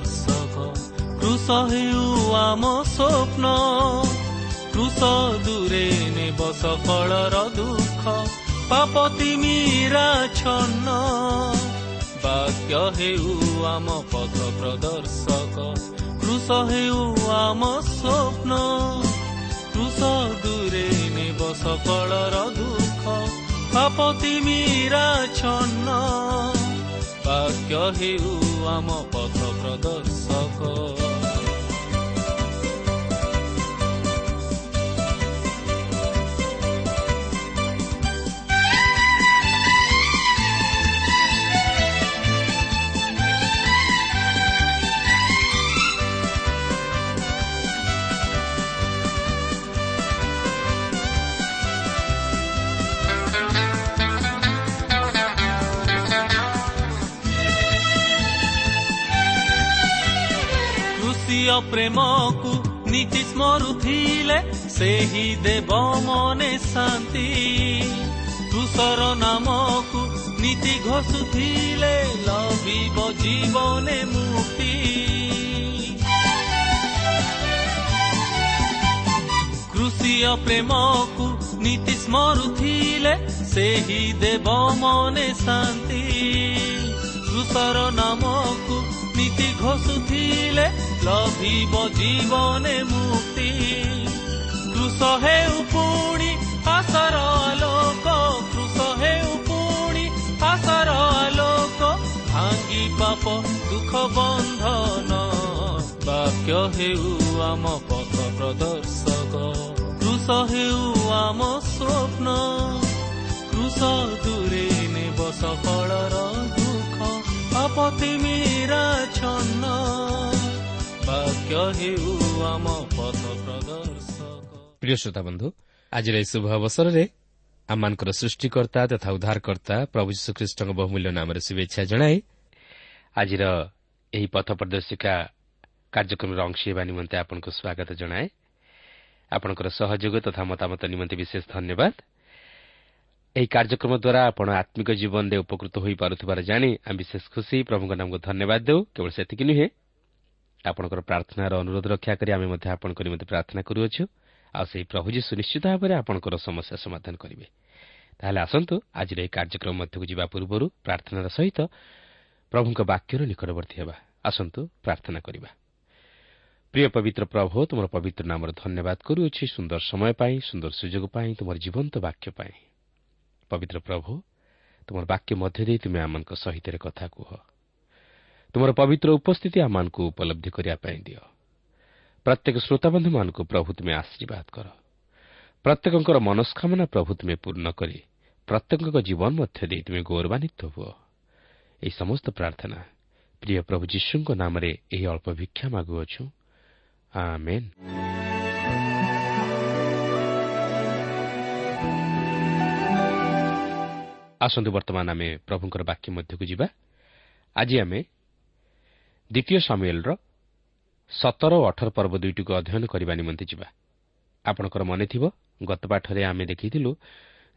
दर्शक रुस हे आम स्वप्नु नै बस र दुःख पाप तिमी राक्यौ आम पद प्रदर्शक रुस हौ आम स्वप्न दुई नुख पाप तिमी राक्य हे आम पद ପଥ ପ୍ରଦର୍ଶକ କୃଷିୟ ପ୍ରେମକୁ ନୀତି ସ୍ମରୁଥିଲେ ସେହି ଦେବ ମନେ ଶାନ୍ତି। କୃଷର ନାମକୁ ନୀତି ଘୋଷୁଥିଲେ ଲଭିବ ଜୀବନେ ମୁକ୍ତି। କୃଷିୟ ପ୍ରେମକୁ ନୀତି ସ୍ମରୁଥିଲେ ସେହି ଦେବ ମନେ ଶାନ୍ତି। କୃଷର ନାମକୁ ନୀତି ଘୋଷୁଥିଲେ ଲଭିବ ଜୀବନେ ମୁକ୍ତି। କୃଷ ହେଉ ପୁଣି ଆଶାର ଆଲୋକ କୃଷ ହେଉ ପୁଣି ଆଶାର ଆଲୋକ। ଭାଙ୍ଗି ପାପ ଦୁଃଖ ବନ୍ଧନ ବାକ୍ୟ ହେଉ ଆମ ପଥ ପ୍ରଦର୍ଶକ। କୃଷ ହେଉ ଆମ ସ୍ୱପ୍ନ କୃଷ ଦୂରେ ନେବ ସଫଳର ଦୁଃଖ। ଆପତି ମୀରା ଛନ୍ନ ବାକ୍ୟ ହେଉ ଆମ ପଥ ପ୍ରଦର୍ଶକ ପ୍ରିୟ ଶ୍ରୋତା ବନ୍ଧୁ ଆଜିର ଏହି ଶୁଭ ଅବସରରେ ଆମମାନଙ୍କର ସୃଷ୍ଟିକର୍ତ୍ତା ତଥା ଉଦ୍ଧାରକର୍ତ୍ତା ପ୍ରଭୁ ଯୀଶୁଖ୍ରୀଷ୍ଟଙ୍କ ବହୁମୂଲ୍ୟ ନାମରେ ଶୁଭେଚ୍ଛା ଜଣାଇ ଆଜିର ଏହି ପଥ ପ୍ରଦର୍ଶିକା କାର୍ଯ୍ୟକ୍ରମର ଅଂଶ ହେବା ନିମନ୍ତେ ଆପଣଙ୍କୁ ସ୍ୱାଗତ ଜଣାଏ ଆପଣଙ୍କର ସହଯୋଗ ତଥା ମତାମତ ନିମନ୍ତେ ବିଶେଷ ଧନ୍ୟବାଦ ଏହି କାର୍ଯ୍ୟକ୍ରମ ଦ୍ୱାରା ଆପଣ ଆତ୍ମିକ ଜୀବନରେ ଉପକୃତ ହୋଇପାରୁଥିବାର ଜାଣି ଆମେ ବିଶେଷ ଖୁସି ପ୍ରଭୁଙ୍କ ନାମକୁ ଧନ୍ୟବାଦ ଦେଉ କେବଳ ସେତିକି ନୁହେଁ ଆପଣଙ୍କର ପ୍ରାର୍ଥନାର ଅନୁରୋଧ ରକ୍ଷା କରି ଆମେ ମଧ୍ୟ ଆପଣଙ୍କ ନିମନ୍ତେ ପ୍ରାର୍ଥନା କରୁଅଛୁ। ଆଉ ସେହି ପ୍ରଭୁ ଯୀ ସୁନିଶ୍ଚିତ ଭାବରେ ଆପଣଙ୍କର ସମସ୍ୟା ସମାଧାନ କରିବେ। ତାହେଲେ ଆସନ୍ତୁ ଆଜିର ଏହି କାର୍ଯ୍ୟକ୍ରମ ମଧ୍ୟକୁ ଯିବା ପୂର୍ବରୁ ପ୍ରାର୍ଥନାର ସହିତ ପ୍ରଭୁଙ୍କ ବାକ୍ୟର ନିକଟବର୍ତ୍ତୀ ହେବା। ଆସନ୍ତୁ ପ୍ରାର୍ଥନା କରିବା। ପ୍ରିୟ ପବିତ୍ର ପ୍ରଭୁ ତୁମର ପବିତ୍ର ନାମର ଧନ୍ୟବାଦ କରୁଅଛି ସୁନ୍ଦର ସମୟ ପାଇଁ ସୁନ୍ଦର ସୁଯୋଗ ପାଇଁ ତୁମର ଜୀବନ୍ତ ବାକ୍ୟ ପାଇଁ। ପବିତ୍ର ପ୍ରଭୁ ତୁମର ବାକ୍ୟ ମଧ୍ୟ ଦେଇ ତୁମେ ଆମମାନଙ୍କ ସହିତ କଥା କୁହ। ତୁମର ପବିତ୍ର ଉପସ୍ଥିତି ଆମମାନଙ୍କୁ ଉପଲବ୍ଧି କରିବା ପାଇଁ ଦିଅ। ପ୍ରତ୍ୟେକ ଶ୍ରୋତାବନ୍ଧୁମାନଙ୍କୁ ପ୍ରଭୁ ତୁମେ ଆଶୀର୍ବାଦ କର। ପ୍ରତ୍ୟେକଙ୍କର ମନସ୍କାମନା ପ୍ରଭୁ ତୁମେ ପୂର୍ଣ୍ଣ କରି ପ୍ରତ୍ୟେକଙ୍କ ଜୀବନ ମଧ୍ୟ ଦେଇ ତୁମେ ଗୌରବାନ୍ୱିତ ହୁଅ। ଏହି ସମସ୍ତ ପ୍ରାର୍ଥନା ପ୍ରିୟ ପ୍ରଭୁ ଯୀଶୁଙ୍କ ନାମରେ ଏହି ଅଳ୍ପ ଭିକ୍ଷା ମାଗୁଅଛୁ। ଆସନ୍ତୁ ବର୍ତ୍ତମାନ ଆମେ ପ୍ରଭୁଙ୍କର ବାକ୍ୟ ମଧ୍ୟକୁ ଯିବା। ଆଜି ଆମେ ଦ୍ୱିତୀୟ ସାମୁଏଲ୍ର ସତର ଓ ଅଠର ପର୍ବ ଦୁଇଟିକୁ ଅଧ୍ୟୟନ କରିବା ନିମନ୍ତେ ଯିବା। ଆପଣଙ୍କର ମନେଥିବ ଗତ ପାଠରେ ଆମେ ଦେଖିଥିଲୁ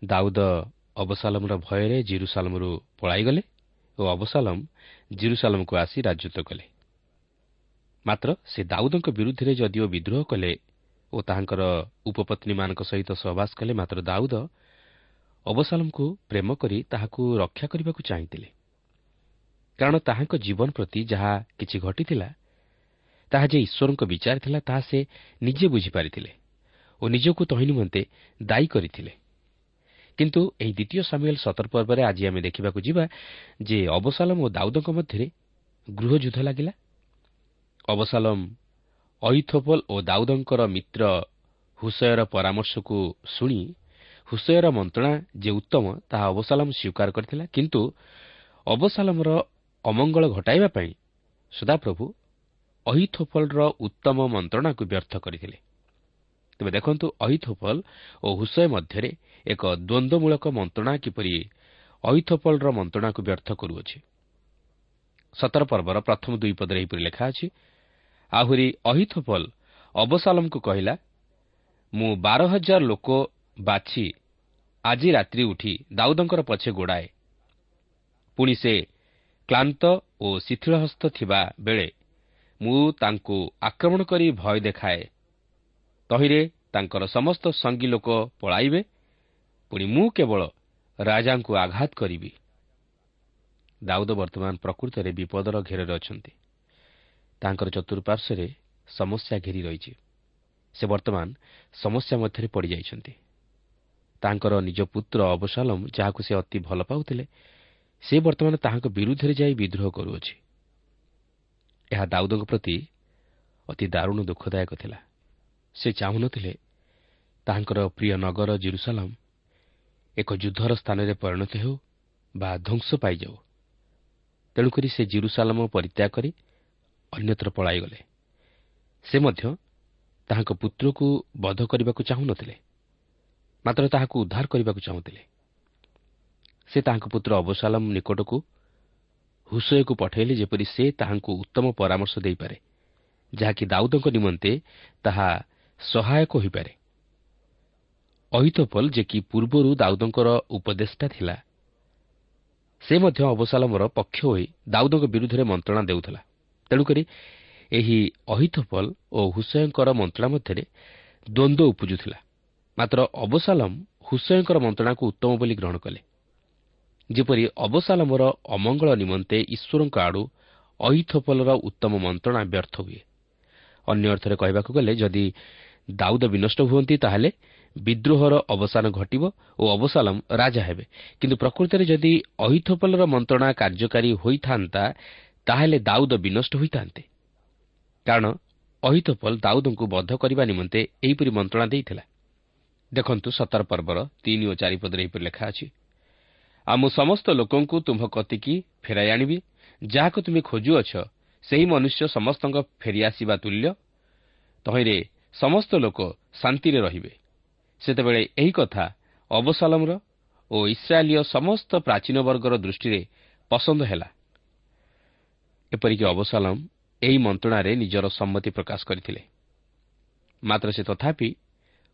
ଦାଉଦ ଅବସାଲମର ଭୟରେ ଜିରୁସାଲମରୁ ପଳାଇଗଲେ ଓ ଅବସାଲମ ଜିରୁସାଲମକୁ ଆସି ରାଜତ୍ୱ କଲେ। ମାତ୍ର ସେ ଦାଉଦଙ୍କ ବିରୁଦ୍ଧରେ ଯଦିଓ ବିଦ୍ରୋହ କଲେ ଓ ତାହାଙ୍କର ଉପପତ୍ନୀମାନଙ୍କ ସହିତ ସହବାସ କଲେ ମାତ୍ର ଦାଉଦ ଅବସାଲମକୁ ପ୍ରେମ କରି ତାହାକୁ ରକ୍ଷା କରିବାକୁ ଚାହିଁଥିଲେ। କାରଣ ତାହାଙ୍କ ଜୀବନ ପ୍ରତି ଯାହା କିଛି ଘଟିଥିଲା ତାହା ଯେ ଈଶ୍ୱରଙ୍କ ବିଚାର ଥିଲା ତାହା ସେ ନିଜେ ବୁଝିପାରିଥିଲେ ଓ ନିଜକୁ ତହିଁ ନିମନ୍ତେ ଦାୟୀ କରିଥିଲେ। କିନ୍ତୁ ଏହି ଦ୍ୱିତୀୟ ସାମୁଏଲ ସତର ପର୍ବରେ ଆଜି ଆମେ ଦେଖିବାକୁ ଯିବା ଯେ ଅବସାଲମ ଓ ଦାଉଦଙ୍କ ମଧ୍ୟରେ ଗୃହଯୁଦ୍ଧ ଲାଗିଲା। ଅବସାଲମ ଅଇଥୋପଲ ଓ ଦାଉଦଙ୍କର ମିତ୍ର ହୁସୟର ପରାମର୍ଶକୁ ଶୁଣି ହୁସୟର ମନ୍ତ୍ରଣା ଯେ ଉତ୍ତମ ତାହା ଅବସାଲମ ସ୍ୱୀକାର କରିଥିଲା। କିନ୍ତୁ ଅବସାଲମର ଅମଙ୍ଗଳ ଘଟାଇବା ପାଇଁ ସଦାପ୍ରଭୁ ଅହିଥୋପଲର ଉତ୍ତମ ମନ୍ତ୍ରଣାକୁ ବ୍ୟର୍ଥ କରିଥିଲେ। ତେବେ ଦେଖନ୍ତୁ ଅହିଥୋପଲ ଓ ହୁସୟ ମଧ୍ୟରେ ଏକ ଦ୍ୱନ୍ଦ୍ୱମୂଳକ ମନ୍ତ୍ରଣା କିପରି ଅହିଥୋପଲର ମନ୍ତ୍ରଣାକୁ ବ୍ୟର୍ଥ କରୁଅଛି। ସତର ପର୍ବର ପ୍ରଥମ ଦୁଇ ପଦରେ ଏହିପରି ଲେଖା ଅଛି ଆହୁରି ଅହିଥୋପଲ ଅବସାଲମକୁ କହିଲା ମୁଁ ବାର ହଜାର ଲୋକ ବାଛି ଆଜି ରାତ୍ରି ଉଠି ଦାଉଦଙ୍କର ପଛେ ଗୋଡ଼ାଏ। ପୁଣି ସେ କ୍ଲାନ୍ତ ଓ ଶିଥିଳହସ୍ତ ଥିବା ବେଳେ ମୁଁ ତାଙ୍କୁ ଆକ୍ରମଣ କରି ଭୟ ଦେଖାଏ। ତହିଁରେ ତାଙ୍କର ସମସ୍ତ ସଙ୍ଗୀ ଲୋକ ପଳାଇବେ। ପୁଣି ମୁଁ କେବଳ ରାଜାଙ୍କୁ ଆଘାତ କରିବି। ଦାଉଦ ବର୍ତ୍ତମାନ ପ୍ରକୃତରେ ବିପଦର ଘେରରେ ଅଛନ୍ତି। ତାଙ୍କର ଚତୁଃପାର୍ଶ୍ୱରେ ସମସ୍ୟା ଘେରି ରହିଛି। ସେ ବର୍ତ୍ତମାନ ସମସ୍ୟା ମଧ୍ୟରେ ପଡ଼ିଯାଇଛନ୍ତି। ତାଙ୍କର ନିଜ ପୁତ୍ର ଅବସାଲମ ଯାହାକୁ ସେ ଅତି ଭଲ ପାଉଥିଲେ ସେ ବର୍ତ୍ତମାନ ତାହାଙ୍କ ବିରୁଦ୍ଧରେ ଯାଇ ବିଦ୍ରୋହ କରୁଅଛି। ଏହା ଦାଉଦଙ୍କ ପ୍ରତି ଅତି ଦାରୁଣ ଦୁଃଖଦାୟକ ଥିଲା। ସେ ଚାହୁଁନଥିଲେ ତାହାଙ୍କର ପ୍ରିୟ ନଗର ଜିରୁସାଲାମ ଏକ ଯୁଦ୍ଧର ସ୍ଥାନରେ ପରିଣତ ହେଉ ବା ଧ୍ୱଂସ ପାଇଯାଉ। ତେଣୁକରି ସେ ଜିରୁସାଲାମ ପରିତ୍ୟାଗ କରି ଅନ୍ୟତ୍ର ପଳାଇଗଲେ। ସେ ମଧ୍ୟ ତାହାଙ୍କ ପୁତ୍ରକୁ ବଧ କରିବାକୁ ଚାହୁଁନଥିଲେ ମାତ୍ର ତାହାକୁ ଉଦ୍ଧାର କରିବାକୁ ଚାହୁଁଥିଲେ। ସେ ତାହାଙ୍କ ପୁତ୍ର ଅବସାଲମ ନିକଟକୁ ହୁସୟକୁ ପଠାଇଲେ ଯେପରି ସେ ତାହାଙ୍କୁ ଉତ୍ତମ ପରାମର୍ଶ ଦେଇପାରେ ଯାହାକି ଦାଉଦଙ୍କ ନିମନ୍ତେ ତାହା ସହାୟକ ହୋଇପାରେ। ଅହିତୋପଲ ଯେ କି ପୂର୍ବରୁ ଦାଉଦଙ୍କର ଉପଦେଷ୍ଟା ଥିଲା ସେ ମଧ୍ୟ ଅବସାଲମର ପକ୍ଷ ହୋଇ ଦାଉଦଙ୍କ ବିରୁଦ୍ଧରେ ମନ୍ତ୍ରଣା ଦେଉଥିଲା। ତେଣୁକରି ଏହି ଅହିଥୋପଲ ଓ ହୁସୟଙ୍କର ମନ୍ତ୍ରଣା ମଧ୍ୟରେ ଦ୍ୱନ୍ଦ୍ୱ ଉପୁଜୁଥିଲା। ମାତ୍ର ଅବସାଲମ ହୁସୟଙ୍କର ମନ୍ତ୍ରଣାକୁ ଉତ୍ତମ ବୋଲି ଗ୍ରହଣ କଲେ। ଯେପରି ଅବସାଲମର ଅମଙ୍ଗଳ ନିମନ୍ତେ ଈଶ୍ୱରଙ୍କ ଆଡ଼ୁ ଅହିଥୋପଲର ଉତ୍ତମ ମନ୍ତ୍ରଣା ବ୍ୟର୍ଥ ହୁଏ। ଅନ୍ୟ ଅର୍ଥରେ କହିବାକୁ ଗଲେ ଯଦି ଦାଉଦ ବିନଷ୍ଟ ହୁଅନ୍ତି ତାହେଲେ ବିଦ୍ରୋହର ଅବସାନ ଘଟିବ ଓ ଅବସାଲମ ରାଜା ହେବେ। କିନ୍ତୁ ପ୍ରକୃତରେ ଯଦି ଅହିଥୋପଲର ମନ୍ତ୍ରଣା କାର୍ଯ୍ୟକାରୀ ହୋଇଥାନ୍ତା ତାହେଲେ ଦାଉଦ ବିନଷ୍ଟ ହୋଇଥାନ୍ତେ। କାରଣ ଅହିତୋପଲ ଦାଉଦଙ୍କୁ ବଦ୍ଧ କରିବା ନିମନ୍ତେ ଏହିପରି ମନ୍ତ୍ରଣା ଦେଇଥିଲା। ଦେଖନ୍ତୁ ସତର ପର୍ବର ତିନି ଓ ଚାରିପଦରେ ଏହିପରି ଲେଖା ଅଛି। ଆଉ ମୁଁ ସମସ୍ତ ଲୋକଙ୍କୁ ତୁମ୍ଭ କତିକି ଫେରାଇ ଆଣିବି ଯାହାକୁ ତୁମେ ଖୋଜୁଅଛ ସେହି ମନୁଷ୍ୟ ସମସ୍ତଙ୍କ ଫେରିଆସିବା ତୁଲ୍ୟ। ତହିଁରେ ସମସ୍ତ ଲୋକ ଶାନ୍ତିରେ ରହିବେ। ସେତେବେଳେ ଏହି କଥା ଅବସାଲମର ଓ ଇସ୍ରାଏଲୀୟ ସମସ୍ତ ପ୍ରାଚୀନ ବର୍ଗର ଦୃଷ୍ଟିରେ ପସନ୍ଦ ହେଲା। ଏପରିକି ଅବସାଲମ ଏହି ମନ୍ତ୍ରଣାରେ ନିଜର ସମ୍ମତି ପ୍ରକାଶ କରିଥିଲେ। ମାତ୍ର ସେ ତଥାପି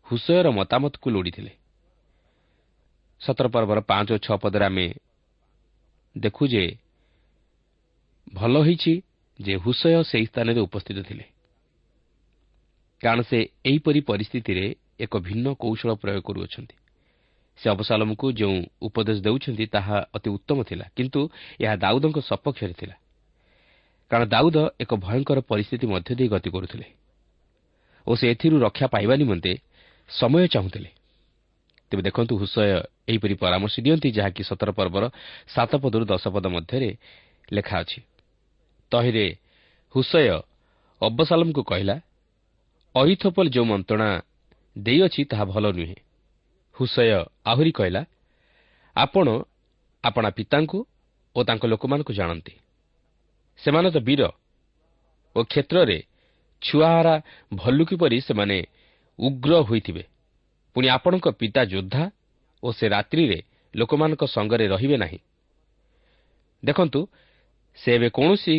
ହୁସୟର ମତାମତକୁ ଲୋଡ଼ିଥିଲେ। ସତର ପର୍ବର ପାଞ୍ଚ ଓ ଛଅ ପଦରେ ଆମେ ଦେଖୁ ଯେ ଭଲ ହୋଇଛି ଯେ ହୁସୟ ସେହି ସ୍ଥାନରେ ଉପସ୍ଥିତ ଥିଲେ। କାରଣ ସେ ଏହିପରି ପରିସ୍ଥିତିରେ ଏକ ଭିନ୍ନ କୌଶଳ ପ୍ରୟୋଗ କରୁଅଛନ୍ତି। ସେ ଅବସାଲମକୁ ଯେଉଁ ଉପଦେଶ ଦେଉଛନ୍ତି ତାହା ଅତି ଉତ୍ତମ ଥିଲା କିନ୍ତୁ ଏହା ଦାଉଦଙ୍କ ସପକ୍ଷରେ ଥିଲା। କାରଣ ଦାଉଦ ଏକ ଭୟଙ୍କର ପରିସ୍ଥିତି ମଧ୍ୟ ଦେଇ ଗତି କରୁଥିଲେ। ଓ ସେ ଏଥିରୁ ରକ୍ଷା ପାଇବା ନିମନ୍ତେ ସମୟ ଚାହୁଁଥିଲେ। ତେବେ ଦେଖନ୍ତୁ ହୁସୟ ଏହିପରି ପରାମର୍ଶ ଦିଅନ୍ତି ଯାହାକି ସତର ପର୍ବର ସାତ ପଦରୁ ଦଶ ପଦ ମଧ୍ୟରେ ଲେଖା ଅଛି। ତହିଁରେ ହୁସୟ ଅବସାଲମକୁ କହିଲା ଅହିଥୋପଲ ଯେଉଁ ମନ୍ତ୍ରଣା ଦେଇଅଛି ତାହା ଭଲ ନୁହେଁ। ହୁସୟ ଆହୁରି କହିଲା ଆପଣ ଆପଣା ପିତାଙ୍କୁ ଓ ତାଙ୍କ ଲୋକମାନଙ୍କୁ ଜାଣନ୍ତି। ସେମାନେ ତ ବୀର ଓ କ୍ଷେତ୍ରରେ ଛୁଆହାରା ଭଲ୍ଲୁକି ପରି ସେମାନେ ଉଗ୍ର ହୋଇଥିବେ। ପୁଣି ଆପଣଙ୍କ ପିତା ଯୋଦ୍ଧା ଓ ସେ ରାତ୍ରିରେ ଲୋକମାନଙ୍କ ସଙ୍ଗରେ ରହିବେ ନାହିଁ। ଦେଖନ୍ତୁ ସେ ଏବେ କୌଣସି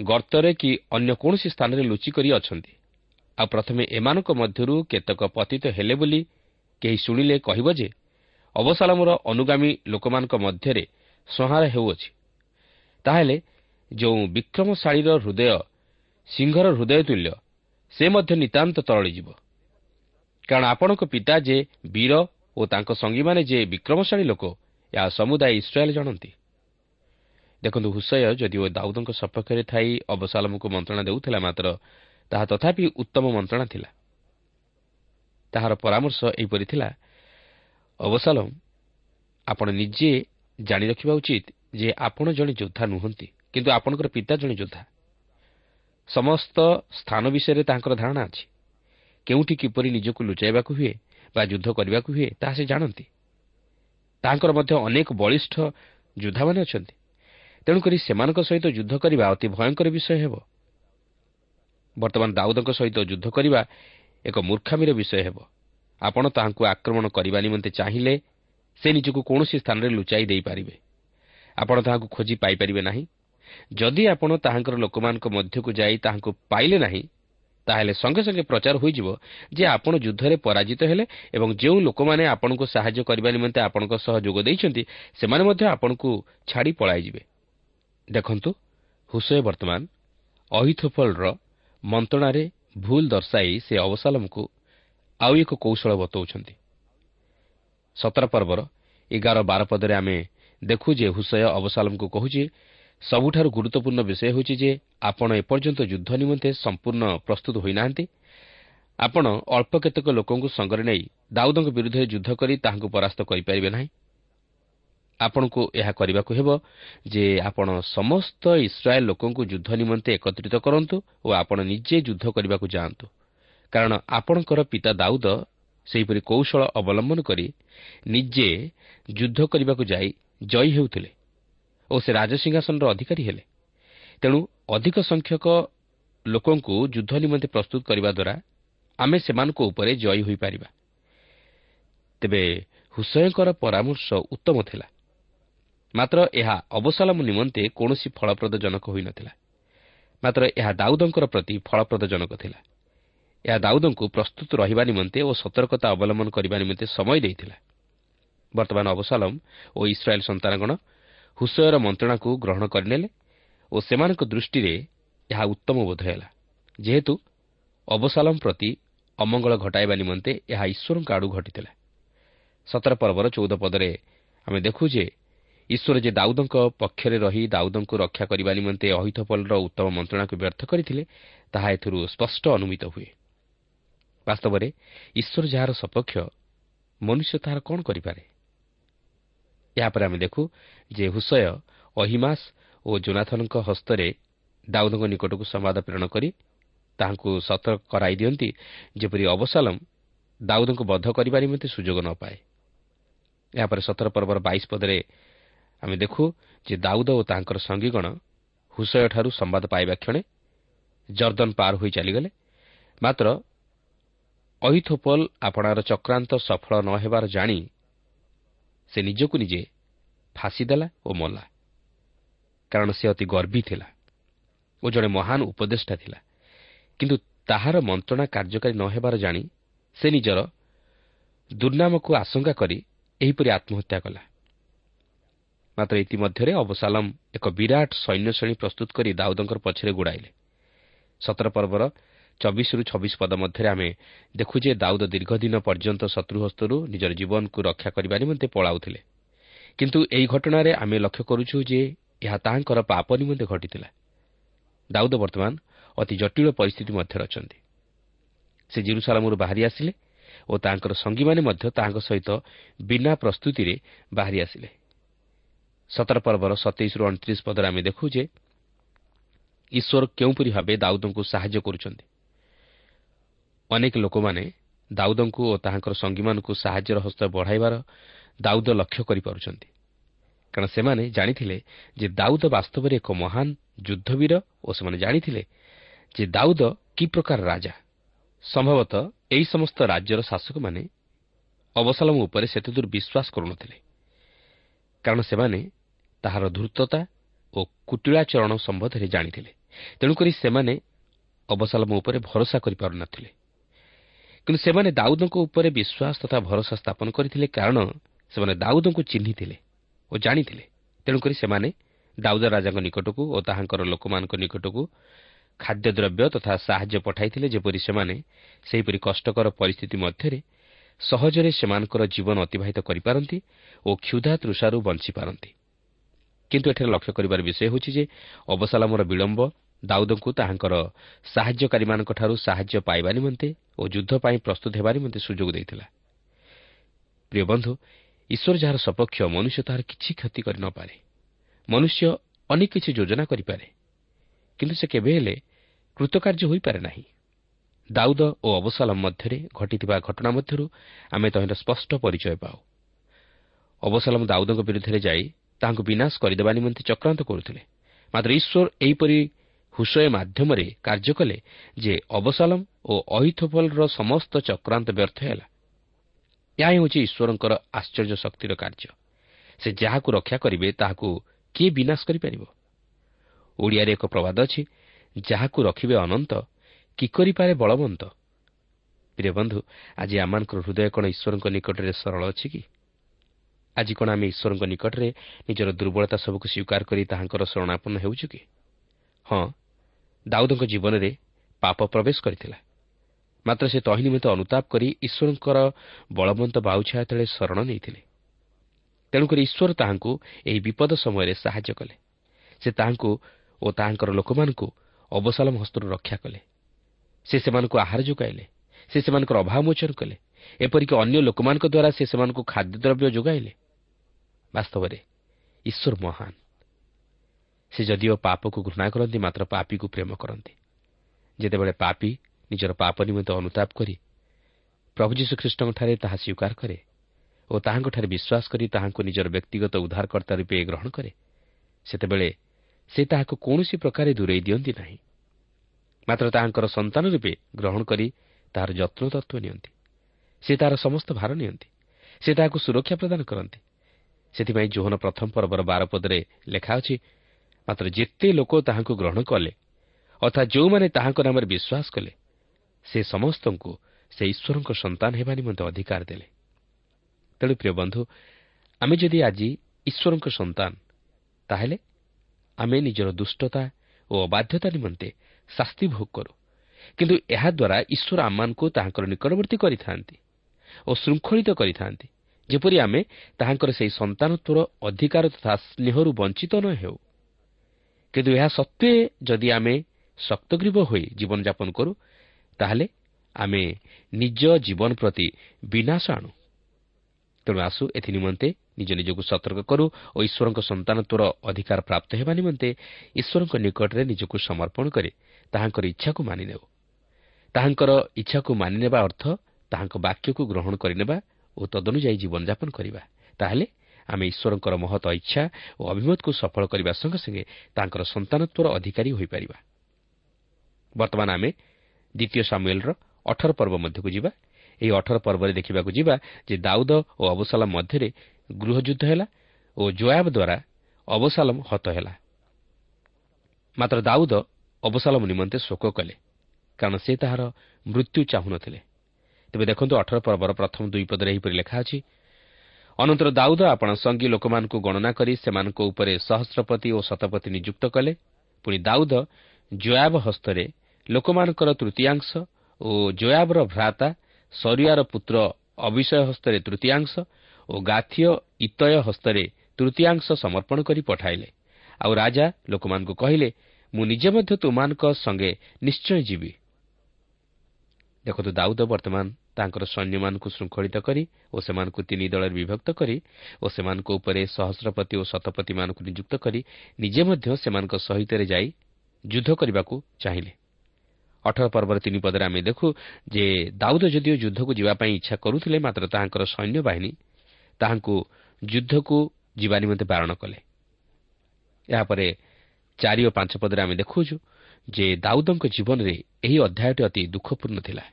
ଗର୍ତ୍ତରେ କି ଅନ୍ୟ କୌଣସି ସ୍ଥାନରେ ଲୁଚିକରି ଅଛନ୍ତି। ଆଉ ପ୍ରଥମେ ଏମାନଙ୍କ ମଧ୍ୟରୁ କେତେକ ପତିତ ହେଲେ ବୋଲି କେହି ଶୁଣିଲେ କହିବ ଯେ ଅବସାଲମର ଅନୁଗାମୀ ଲୋକମାନଙ୍କ ମଧ୍ୟରେ ସଂହାର ହେଉଅଛି। ତାହେଲେ ଯେଉଁ ବିକ୍ରମଶାଳୀର ହୃଦୟ ସିଂହର ହୃଦୟ ତୁଲ୍ୟ ସେ ମଧ୍ୟ ନିତାନ୍ତ ତରଳିଯିବ। କାରଣ ଆପଣଙ୍କ ପିତା ଯେ ବୀର ଓ ତାଙ୍କ ସଙ୍ଗୀମାନେ ଯେ ବିକ୍ରମଶାଳୀ ଲୋକ ଏହା ସମୁଦାୟ ଇସ୍ରାଏଲ୍ ଜାଣନ୍ତି। ଦେଖନ୍ତୁ ହୁସୟ ଯଦିଓ ଦାଉଦଙ୍କ ସପକ୍ଷରେ ଥାଇ ଅବସାଲମକୁ ମନ୍ତ୍ରଣା ଦେଉଥିଲା ମାତ୍ର ତାହା ତଥାପି ଉତ୍ତମ ମନ୍ତ୍ରଣା ଥିଲା। ତାହାର ପରାମର୍ଶ ଏହିପରି ଥିଲା ଅବସାଲମ ଆପଣ ନିଜେ ଜାଣି ରଖିବା ଉଚିତ ଯେ ଆପଣ ଜଣେ ଯୋଦ୍ଧା ନୁହନ୍ତି କିନ୍ତୁ ଆପଣଙ୍କର ପିତା ଜଣେ ଯୋଦ୍ଧା। ସମସ୍ତ ସ୍ଥାନ ବିଷୟରେ ତାଙ୍କର ଧାରଣା ଅଛି। କେଉଁଠି କିପରି ନିଜକୁ ଲୁଚାଇବାକୁ ହୁଏ ବା ଯୁଦ୍ଧ କରିବାକୁ ହୁଏ ତାହା ସେ ଜାଣନ୍ତି। ତାଙ୍କର ମଧ୍ୟ ଅନେକ ବଳିଷ୍ଠ ଯୋଦ୍ଧାମାନେ ଅଛନ୍ତି। ତେଣୁକରି ସେମାନଙ୍କ ସହିତ ଯୁଦ୍ଧ କରିବା ଅତି ଭୟଙ୍କର ବିଷୟ ହେବ। ବର୍ତ୍ତମାନ ଦାଉଦଙ୍କ ସହିତ ଯୁଦ୍ଧ କରିବା ଏକ ମୂର୍ଖାମିର ବିଷୟ ହେବ। ଆପଣ ତାହାଙ୍କୁ ଆକ୍ରମଣ କରିବା ନିମନ୍ତେ ଚାହିଁଲେ ସେ ନିଜକୁ କୌଣସି ସ୍ଥାନରେ ଲୁଚାଇ ଦେଇପାରିବେ ଆପଣ ତାହାଙ୍କୁ ଖୋଜି ପାଇପାରିବେ ନାହିଁ। ଯଦି ଆପଣ ତାହାଙ୍କର ଲୋକମାନଙ୍କ ମଧ୍ୟକୁ ଯାଇ ତାହାଙ୍କୁ ପାଇଲେ ନାହିଁ ତାହେଲେ ସଙ୍ଗେ ସଙ୍ଗେ ପ୍ରଚାର ହୋଇଯିବ ଯେ ଆପଣ ଯୁଦ୍ଧରେ ପରାଜିତ ହେଲେ ଏବଂ ଯେଉଁ ଲୋକମାନେ ଆପଣଙ୍କୁ ସାହାଯ୍ୟ କରିବା ନିମନ୍ତେ ଆପଣଙ୍କ ସହ ଯୋଗ ଦେଇଛନ୍ତି ସେମାନେ ମଧ୍ୟ ଆପଣଙ୍କୁ ଛାଡ଼ି ପଳାଇଯିବେ ଦେଖନ୍ତୁ ହୁସୟ ବର୍ତ୍ତମାନ ଅହିଥୋଫଲର ମନ୍ତ୍ରଣାରେ ଭୁଲ ଦର୍ଶାଇ ସେ ଅବସାଲମକୁ ଆଉ ଏକ କୌଶଳ ବତାଉଛନ୍ତି। ସତର ପର୍ବର ଏଗାର ବାର ପଦରେ ଆମେ ଦେଖୁ ଯେ ହୁସୟ ଅବସାଲମକୁ କହୁଛି ସବୁଠାରୁ ଗୁରୁତ୍ୱପୂର୍ଣ୍ଣ ବିଷୟ ହେଉଛି ଯେ ଆପଣ ଏପର୍ଯ୍ୟନ୍ତ ଯୁଦ୍ଧ ନିମନ୍ତେ ସମ୍ପୂର୍ଣ୍ଣ ପ୍ରସ୍ତୁତ ହୋଇନାହାନ୍ତି। ଆପଣ ଅଳ୍ପ କେତେକ ଲୋକଙ୍କୁ ସଙ୍ଗରେ ନେଇ ଦାଉଦଙ୍କ ବିରୁଦ୍ଧରେ ଯୁଦ୍ଧ କରି ତାହାଙ୍କୁ ପରାସ୍ତ କରିପାରିବେ ନାହିଁ। ଆପଣଙ୍କୁ ଏହା କରିବାକୁ ହେବ ଯେ ଆପଣ ସମସ୍ତ ଇସ୍ରାଏଲ୍ ଲୋକଙ୍କୁ ଯୁଦ୍ଧ ନିମନ୍ତେ ଏକତ୍ରିତ କରନ୍ତୁ ଓ ଆପଣ ନିଜେ ଯୁଦ୍ଧ କରିବାକୁ ଯାଆନ୍ତୁ। କାରଣ ଆପଣଙ୍କର ପିତା ଦାଉଦ ସେହିପରି କୌଶଳ ଅବଲମ୍ବନ କରି ନିଜେ ଯୁଦ୍ଧ କରିବାକୁ ଯାଇ ଜୟୀ ହେଉଥିଲେ। ଓ ସେ ରାଜସିଂହାସନର ଅଧିକାରୀ ହେଲେ। ତେଣୁ ଅଧିକ ସଂଖ୍ୟକ ଲୋକଙ୍କୁ ଯୁଦ୍ଧ ନିମନ୍ତେ ପ୍ରସ୍ତୁତ କରିବା ଦ୍ୱାରା ଆମେ ସେମାନଙ୍କ ଉପରେ ଜୟୀ ହୋଇପାରିବା। ତେବେ ହୁସୟଙ୍କର ପରାମର୍ଶ ଉତ୍ତମ ଥିଲା। ମାତ୍ର ଏହା ଅବସାଲମ ନିମନ୍ତେ କୌଣସି ଫଳପ୍ରଦଜନକ ହୋଇନଥିଲା। ମାତ୍ର ଏହା ଦାଉଦଙ୍କର ପ୍ରତି ଫଳପ୍ରଦଜନକ ଥିଲା। ଏହା ଦାଉଦଙ୍କୁ ପ୍ରସ୍ତୁତ ରହିବା ନିମନ୍ତେ ଓ ସତର୍କତା ଅବଲମ୍ବନ କରିବା ନିମନ୍ତେ ସମୟ ଦେଇଥିଲା। ବର୍ତ୍ତମାନ ଅବସାଲମ ଓ ଇସ୍ରାଏଲ୍ ସନ୍ତାନଗଣ ହୁସୟର ମନ୍ତ୍ରଣାକୁ ଗ୍ରହଣ କରିନେଲେ ଓ ସେମାନଙ୍କ ଦୃଷ୍ଟିରେ ଏହା ଉତ୍ତମ ବୋଧ ହେଲା। ଯେହେତୁ ଅବସାଲମ ପ୍ରତି ଅମଙ୍ଗଳ ଘଟାଇବା ନିମନ୍ତେ ଏହା ଈଶ୍ୱରଙ୍କ ଆଡ଼ୁ ଘଟିଥିଲା। ସତର ପର୍ବର ଚଉଦ ପଦରେ ଆମେ ଦେଖୁ ଯେ ଈଶ୍ୱର ଯେ ଦାଉଦଙ୍କ ପକ୍ଷରେ ରହି ଦାଉଦଙ୍କୁ ରକ୍ଷା କରିବା ନିମନ୍ତେ ଅହିଥପଲର ଉତ୍ତମ ମନ୍ତ୍ରଣାକୁ ବ୍ୟର୍ଥ କରିଥିଲେ ତାହା ଏଥିରୁ ସ୍ପଷ୍ଟ ଅନୁମିତ ହୁଏ। ବାସ୍ତବରେ ଈଶ୍ୱର ଯାହାର ସପକ୍ଷ ମନୁଷ୍ୟ ତାହାର କ'ଣ କରିପାରେ? ଏହାପରେ ଆମେ ଦେଖୁ ଯେ ହୁସୟ ଅହିମାସ ଓ ଜୋନାଥନଙ୍କ ହସ୍ତରେ ଦାଉଦଙ୍କ ନିକଟକୁ ସମ୍ବାଦ ପ୍ରେରଣ କରି ତାହାଙ୍କୁ ସତର୍କ କରାଇ ଦିଅନ୍ତି ଯେପରି ଅବସାଲମ ଦାଉଦଙ୍କୁ ବଦ୍ଧ କରିବା ନିମନ୍ତେ ସୁଯୋଗ ନ ପାଏ। ଏହାପରେ ସତର ପର୍ବର ବାଇଶ ପଦରେ ଆମେ ଦେଖୁ ଯେ ଦାଉଦ ଓ ତାଙ୍କର ସଙ୍ଗୀଗଣ ହୁସୟଠାରୁ ସମ୍ବାଦ ପାଇବା କ୍ଷଣେ ଜର୍ଦ୍ଦନ ପାର ହୋଇ ଚାଲିଗଲେ। ମାତ୍ର ଅହିଥୋପଲ ଆପଣାର ଚକ୍ରାନ୍ତ ସଫଳ ନ ହେବାର ଜାଣି ସେ ନିଜକୁ ନିଜେ ଫାଶୀ ଦେଲା ଓ ମଲା। କାରଣ ସେ ଅତି ଗର୍ବୀ ଥିଲା ଓ ଜଣେ ମହାନ ଉପଦେଷ୍ଟା ଥିଲା। କିନ୍ତୁ ତାହାର ମନ୍ତ୍ରଣା କାର୍ଯ୍ୟକାରୀ ନ ହେବାର ଜାଣି ସେ ନିଜର ଦୁର୍ନାମକୁ ଆଶଙ୍କା କରି ଏହିପରି ଆତ୍ମହତ୍ୟା କଲା। ମାତ୍ର ଇତିମଧ୍ୟରେ ଅବସାଲମ ଏକ ବିରାଟ ସୈନ୍ୟଶ୍ରେଣୀ ପ୍ରସ୍ତୁତ କରି ଦାଉଦଙ୍କର ପଛରେ ଗୋଡ଼ାଇଲେ। ସତର ପର୍ବର ଚବିଶରୁ ଛବିଶ ପଦ ମଧ୍ୟରେ ଆମେ ଦେଖୁ ଯେ ଦାଉଦ ଦୀର୍ଘଦିନ ପର୍ଯ୍ୟନ୍ତ ଶତ୍ରୁ ହସ୍ତରୁ ନିଜର ଜୀବନକୁ ରକ୍ଷା କରିବା ନିମନ୍ତେ ପଳାଉଥିଲେ। କିନ୍ତୁ ଏହି ଘଟଣାରେ ଆମେ ଲକ୍ଷ୍ୟ କରୁଛୁ ଯେ ଏହା ତାହାଙ୍କର ପାପ ନିମନ୍ତେ ଘଟିଥିଲା। ଦାଉଦ ବର୍ତ୍ତମାନ ଅତି ଜଟିଳ ପରିସ୍ଥିତି ମଧ୍ୟରେ ଅଛନ୍ତି। ସେ ଜିରୁସାଲାମରୁ ବାହାରି ଆସିଲେ ଓ ତାଙ୍କର ସଙ୍ଗୀମାନେ ମଧ୍ୟ ତାହାଙ୍କ ସହିତ ବିନା ପ୍ରସ୍ତୁତିରେ ବାହାରି ଆସିଲେ। ସତର ପର୍ବର ସତେଇଶରୁ ଅଣତିରିଶ ପଦରେ ଆମେ ଦେଖୁ ଯେ ଈଶ୍ୱର କେଉଁପରି ଭାବେ ଦାଉଦଙ୍କୁ ସାହାଯ୍ୟ କରୁଛନ୍ତି। ଅନେକ ଲୋକମାନେ ଦାଉଦଙ୍କୁ ଓ ତାହାଙ୍କର ସଙ୍ଗୀମାନଙ୍କୁ ସାହାଯ୍ୟର ହସ୍ତ ବଢ଼ାଇବାର ଦାଉଦ ଲକ୍ଷ୍ୟ କରିପାରୁଛନ୍ତି। କାରଣ ସେମାନେ ଜାଣିଥିଲେ ଯେ ଦାଉଦ ବାସ୍ତବରେ ଏକ ମହାନ ଯୁଦ୍ଧବୀର ଓ ସେମାନେ ଜାଣିଥିଲେ ଯେ ଦାଉଦ କି ପ୍ରକାର ରାଜା। ସମ୍ଭବତଃ ଏହି ସମସ୍ତ ରାଜ୍ୟର ଶାସକମାନେ ଅବସାଲମ ଉପରେ ସେତେଦୂର ବିଶ୍ୱାସ କରୁନଥିଲେ। କାରଣ ସେମାନେ ତାହାର ଧୂର୍ତ୍ତତା ଓ କୁଟିଳାଚରଣ ସମ୍ବନ୍ଧରେ ଜାଣିଥିଲେ। ତେଣୁକରି ସେମାନେ ଅବସାଲମ ଉପରେ ଭରସା କରିପାରୁନଥିଲେ। କିନ୍ତୁ ସେମାନେ ଦାଉଦଙ୍କ ଉପରେ ବିଶ୍ୱାସ ତଥା ଭରସା ସ୍ଥାପନ କରିଥିଲେ କାରଣ ସେମାନେ ଦାଉଦଙ୍କୁ ଚିହ୍ନିଥିଲେ ଓ ଜାଣିଥିଲେ। ତେଣୁକରି ସେମାନେ ଦାଉଦ ରାଜାଙ୍କ ନିକଟକୁ ଓ ତାହାଙ୍କର ଲୋକମାନଙ୍କ ନିକଟକୁ ଖାଦ୍ୟଦ୍ରବ୍ୟ ତଥା ସାହାଯ୍ୟ ପଠାଇଥିଲେ ଯେପରି ସେମାନେ ସେହିପରି କଷ୍ଟକର ପରିସ୍ଥିତି ମଧ୍ୟରେ ସହଜରେ ସେମାନଙ୍କର ଜୀବନ ଅତିବାହିତ କରିପାରନ୍ତି ଓ କ୍ଷୁଧା ତୃଷାରୁ ବଞ୍ଚିପାରନ୍ତି। କିନ୍ତୁ ଏଠାରେ ଲକ୍ଷ୍ୟ କରିବାର ବିଷୟ ହେଉଛି ଯେ ଅବସାଲାମର ବିଳମ୍ବ ଦାଉଦଙ୍କୁ ତାହାଙ୍କର ସାହାଯ୍ୟକାରୀମାନଙ୍କଠାରୁ ସାହାଯ୍ୟ ପାଇବା ନିମନ୍ତେ ଓ ଯୁଦ୍ଧ ପାଇଁ ପ୍ରସ୍ତୁତ ହେବା ନିମନ୍ତେ ସୁଯୋଗ ଦେଇଥିଲା। ପ୍ରିୟ ବନ୍ଧୁ ଈଶ୍ୱର ଯାହାର ସପକ୍ଷ ମନୁଷ୍ୟ ତାହାର କିଛି କ୍ଷତି କରିନପାରେ ମନୁଷ୍ୟ ଅନେକ କିଛି ଯୋଜନା କରିପାରେ କିନ୍ତୁ ସେ କେବେ ହେଲେ କୃତକାର୍ଯ୍ୟ ହୋଇପାରେ ନାହିଁ। ଦାଉଦ ଓ ଅବସାଲମ ମଧ୍ୟରେ ଘଟିଥିବା ଘଟଣା ମଧ୍ୟରୁ ଆମେ ତହିଁର ସ୍ପଷ୍ଟ ପରିଚୟ ପାଉ। ଅବସାଲମ ଦାଉଦଙ୍କ ବିରୁଦ୍ଧରେ ଯାଇ ତାହାଙ୍କୁ ବିନାଶ କରିଦେବା ନିମନ୍ତେ ଚକ୍ରାନ୍ତ କରୁଥିଲେ। ମାତ୍ର ଈଶ୍ୱର ଏହିପରି ହୁସୟ ମାଧ୍ୟମରେ କାର୍ଯ୍ୟ କଲେ ଯେ ଅବସାଲମ ଓ ଅହିଥୋଫଲର ସମସ୍ତ ଚକ୍ରାନ୍ତ ବ୍ୟର୍ଥ ହେଲା। ଏହା ହେଉଛି ଈଶ୍ୱରଙ୍କର ଆଶ୍ଚର୍ଯ୍ୟ ଶକ୍ତିର କାର୍ଯ୍ୟ। ସେ ଯାହାକୁ ରକ୍ଷା କରିବେ ତାହାକୁ କିଏ ବିନାଶ କରିପାରିବ? ଓଡ଼ିଆରେ ଏକ ପ୍ରବାଦ ଅଛି ଯାହାକୁ ରଖିବେ ଅନନ୍ତ କି କରିପାରେ ବଳବନ୍ତ? ପ୍ରିୟ ବନ୍ଧୁ ଆଜି ଆମମାନଙ୍କର ହୃଦୟ କ'ଣ ଈଶ୍ୱରଙ୍କ ନିକଟରେ ସରଳ ଅଛି କି? ଆଜି କ'ଣ ଆମେ ଈଶ୍ୱରଙ୍କ ନିକଟରେ ନିଜର ଦୁର୍ବଳତା ସବୁକୁ ସ୍ୱୀକାର କରି ତାହାଙ୍କର ଶରଣାପନ୍ନ ହେଉଛୁ କି? ହଁ ଦାଉଦଙ୍କ ଜୀବନରେ ପାପ ପ୍ରବେଶ କରିଥିଲା। ମାତ୍ର ସେ ତହି ନିମନ୍ତେ ଅନୁତାପ କରି ଈଶ୍ୱରଙ୍କର ବଳବନ୍ତ ବାଉଛା ତଳେ ଶରଣ ନେଇଥିଲେ। ତେଣୁକରି ଈଶ୍ୱର ତାହାଙ୍କୁ ଏହି ବିପଦ ସମୟରେ ସାହାଯ୍ୟ କଲେ। ସେ ତାହାଙ୍କୁ ଓ ତାହାଙ୍କର ଲୋକମାନଙ୍କୁ ଅବସାଲମ ହସ୍ତରୁ ରକ୍ଷା କଲେ। ସେ ସେମାନଙ୍କୁ ଆହାର ଯୋଗାଇଲେ। ସେ ସେମାନଙ୍କର ଅଭାବ ମୋଚନ କଲେ। ଏପରିକି ଅନ୍ୟ ଲୋକମାନଙ୍କ ଦ୍ୱାରା ସେ ସେମାନଙ୍କୁ ଖାଦ୍ୟଦ୍ରବ୍ୟ ଯୋଗାଇଲେ। ବାସ୍ତବରେ ଈଶ୍ୱର ମହାନ। ସେ ଯଦିଓ ପାପକୁ ଘୃଣା କରନ୍ତି ମାତ୍ର ପାପିକୁ ପ୍ରେମ କରନ୍ତି। ଯେତେବେଳେ ପାପି ନିଜର ପାପ ନିମନ୍ତେ ଅନୁତାପ କରି ପ୍ରଭୁ ଯୀଶୁଖ୍ରୀଷ୍ଟଙ୍କଠାରେ ତାହା ସ୍ୱୀକାର କରେ ଓ ତାହାଙ୍କଠାରେ ବିଶ୍ୱାସ କରି ତାହାଙ୍କୁ ନିଜର ବ୍ୟକ୍ତିଗତ ଉଦ୍ଧାରକର୍ତ୍ତା ରୂପେ ଗ୍ରହଣ କରେ ସେତେବେଳେ ସେ ତାହାକୁ କୌଣସି ପ୍ରକାରେ ଦୂରେଇ ଦିଅନ୍ତି ନାହିଁ। ମାତ୍ର ତାହାଙ୍କର ସନ୍ତାନ ରୂପେ ଗ୍ରହଣ କରି ତାହାର ଯତ୍ନ ତତ୍ତ୍ୱ ନିଅନ୍ତି। ସେ ତାହାର ସମସ୍ତ ଭାର ନିଅନ୍ତି। ସେ ତାହାକୁ ସୁରକ୍ଷା ପ୍ରଦାନ କରନ୍ତି। ସେଥିପାଇଁ ଜୋହନ ପ୍ରଥମ ପର୍ବର ବାରପଦରେ ଲେଖା ଅଛି ମାତ୍ର ଯେତେ ଲୋକ ତାହାଙ୍କୁ ଗ୍ରହଣ କଲେ ଅର୍ଥାତ୍ ଯେଉଁମାନେ ତାହାଙ୍କ ନାମରେ ବିଶ୍ୱାସ କଲେ ସେ ସମସ୍ତଙ୍କୁ ସେ ଈଶ୍ୱରଙ୍କ ସନ୍ତାନ ହେବା ନିମନ୍ତେ ଅଧିକାର ଦେଲେ ତେଣୁ ପ୍ରିୟ ବନ୍ଧୁ ଆମେ ଯଦି ଆଜି ଈଶ୍ୱରଙ୍କ ସନ୍ତାନ ତାହେଲେ ଆମେ ନିଜର ଦୁଷ୍ଟତା ଓ ଅବାଧ୍ୟତା ନିମନ୍ତେ ଶାସ୍ତି ଭୋଗ କରୁ କିନ୍ତୁ ଏହାଦ୍ୱାରା ଈଶ୍ୱର ଆମମାନଙ୍କୁ ତାହାଙ୍କର ନିକଟବର୍ତ୍ତୀ କରିଥାନ୍ତି ଓ ଶୃଙ୍ଖଳିତ କରିଥାନ୍ତି ଯେପରି ଆମେ ତାହାଙ୍କର ସେହି ସନ୍ତାନତ୍ୱର ଅଧିକାର ତଥା ସ୍ନେହରୁ ବଞ୍ଚିତ ନ ହେଉ କିନ୍ତୁ ଏହା ସତ୍ତ୍ୱେ ଯଦି ଆମେ ଶକ୍ତଗ୍ରୀବ ହୋଇ ଜୀବନଯାପନ କରୁ ତାହେଲେ ଆମେ ନିଜ ଜୀବନ ପ୍ରତି ବିନାଶ ଆଣୁ ତେଣୁ ଆସୁ ଏଥି ନିମନ୍ତେ ନିଜ ନିଜକୁ ସତର୍କ କରୁ ଓ ଈଶ୍ୱରଙ୍କ ସନ୍ତାନତ୍ୱର ଅଧିକାର ପ୍ରାପ୍ତ ହେବା ନିମନ୍ତେ ଈଶ୍ୱରଙ୍କ ନିକଟରେ ନିଜକୁ ସମର୍ପଣ କରି ତାହାଙ୍କର ଇଚ୍ଛାକୁ ମାନିନେଉ। ତାହାଙ୍କର ଇଚ୍ଛାକୁ ମାନିନେବା ଅର୍ଥ ତାହାଙ୍କ ବାକ୍ୟକୁ ଗ୍ରହଣ କରିନେବା ଓ ତଦନୁଯାୟୀ ଜୀବନଯାପନ କରିବା। ତାହେଲେ ଆମେ ଈଶ୍ୱରଙ୍କର ମହତ ଇଚ୍ଛା ଓ ଅଭିମତକୁ ସଫଳ କରିବା ସଙ୍ଗେ ସଙ୍ଗେ ତାଙ୍କର ସନ୍ତାନତ୍ୱର ଅଧିକାରୀ ହୋଇପାରିବା। ବର୍ତ୍ତମାନ ଆମେ ଦ୍ୱିତୀୟ ସାମୁଏଲ୍ର ଅଠର ପର୍ବ ମଧ୍ୟକୁ ଯିବା। ଏହି ଅଠର ପର୍ବରେ ଦେଖିବାକୁ ଯିବା ଯେ ଦାଉଦ ଓ ଅବସାଲମ ମଧ୍ୟରେ ଗୃହଯୁଦ୍ଧ ହେଲା ଓ ଜୋୟାବ ଦ୍ୱାରା ଅବସାଲମ ହତ ହେଲା। ମାତ୍ର ଦାଉଦ ଅବସାଲମ ନିମନ୍ତେ ଶୋକ କଲେ କାରଣ ସେ ତାହାର ମୃତ୍ୟୁ ଚାହୁଁନଥିଲେ। ତେବେ ଦେଖନ୍ତୁ ଅଠର ପର୍ବର ପ୍ରଥମ ଦୁଇ ପଦରେ ଏହିପରି ଲେଖା ଅଛି ଅନନ୍ତର ଦାଉଦ ଆପଣ ସଙ୍ଗୀ ଲୋକମାନଙ୍କୁ ଗଣନା କରି ସେମାନଙ୍କ ଉପରେ ସହସ୍ରପତି ଓ ଶତପତି ନିଯୁକ୍ତ କଲେ। ପୁଣି ଦାଉଦ ଜୟାବ ହସ୍ତରେ ଲୋକମାନଙ୍କର ତୃତୀୟାଂଶ ଓ ଜୟାବର ଭ୍ରାତା ସରିଆର ପୁତ୍ର ଅବିଷୟ ହସ୍ତରେ ତୃତୀୟାଂଶ ଓ ଗାଥିୟ ଇତୟ ହସ୍ତରେ ତୃତୀୟାଂଶ ସମର୍ପଣ କରି ପଠାଇଲେ। ଆଉ ରାଜା ଲୋକମାନଙ୍କୁ କହିଲେ ମୁଁ ନିଜେ ମଧ୍ୟ ତୁମାନଙ୍କ ସଙ୍ଗେ ନିଶ୍ଚୟ ଯିବି। ଦେଖନ୍ତୁ ଦାଉଦ ବର୍ତ୍ତମାନ ତାଙ୍କର ସୈନ୍ୟମାନଙ୍କୁ ଶୃଙ୍ଖଳିତ କରି ଓ ସେମାନଙ୍କୁ ତିନି ଦଳରେ ବିଭକ୍ତ କରି ଓ ସେମାନଙ୍କ ଉପରେ ସହସ୍ରପତି ଓ ଶତପତିମାନଙ୍କୁ ନିଯୁକ୍ତ କରି ନିଜେ ମଧ୍ୟ ସେମାନଙ୍କ ସହିତରେ ଯାଇ ଯୁଦ୍ଧ କରିବାକୁ ଚାହିଁଲେ। ଅଠର ପର୍ବର ତିନି ପଦରେ ଆମେ ଦେଖୁ ଯେ ଦାଉଦ ଯଦିଓ ଯୁଦ୍ଧକୁ ଯିବା ପାଇଁ ଇଚ୍ଛା କରୁଥିଲେ ମାତ୍ର ତାହାଙ୍କର ସୈନ୍ୟବାହିନୀ ତାହାଙ୍କୁ ଯୁଦ୍ଧକୁ ଯିବା ନିମନ୍ତେ ବାରଣ କଲେ। ଏହାପରେ ଚାରି ଓ ପାଞ୍ଚ ପଦରେ ଆମେ ଦେଖୁଛୁ ଯେ ଦାଉଦଙ୍କ ଜୀବନରେ ଏହି ଅଧ୍ୟାୟଟି ଅତି ଦୁଃଖପୂର୍ଣ୍ଣ ଥିଲା।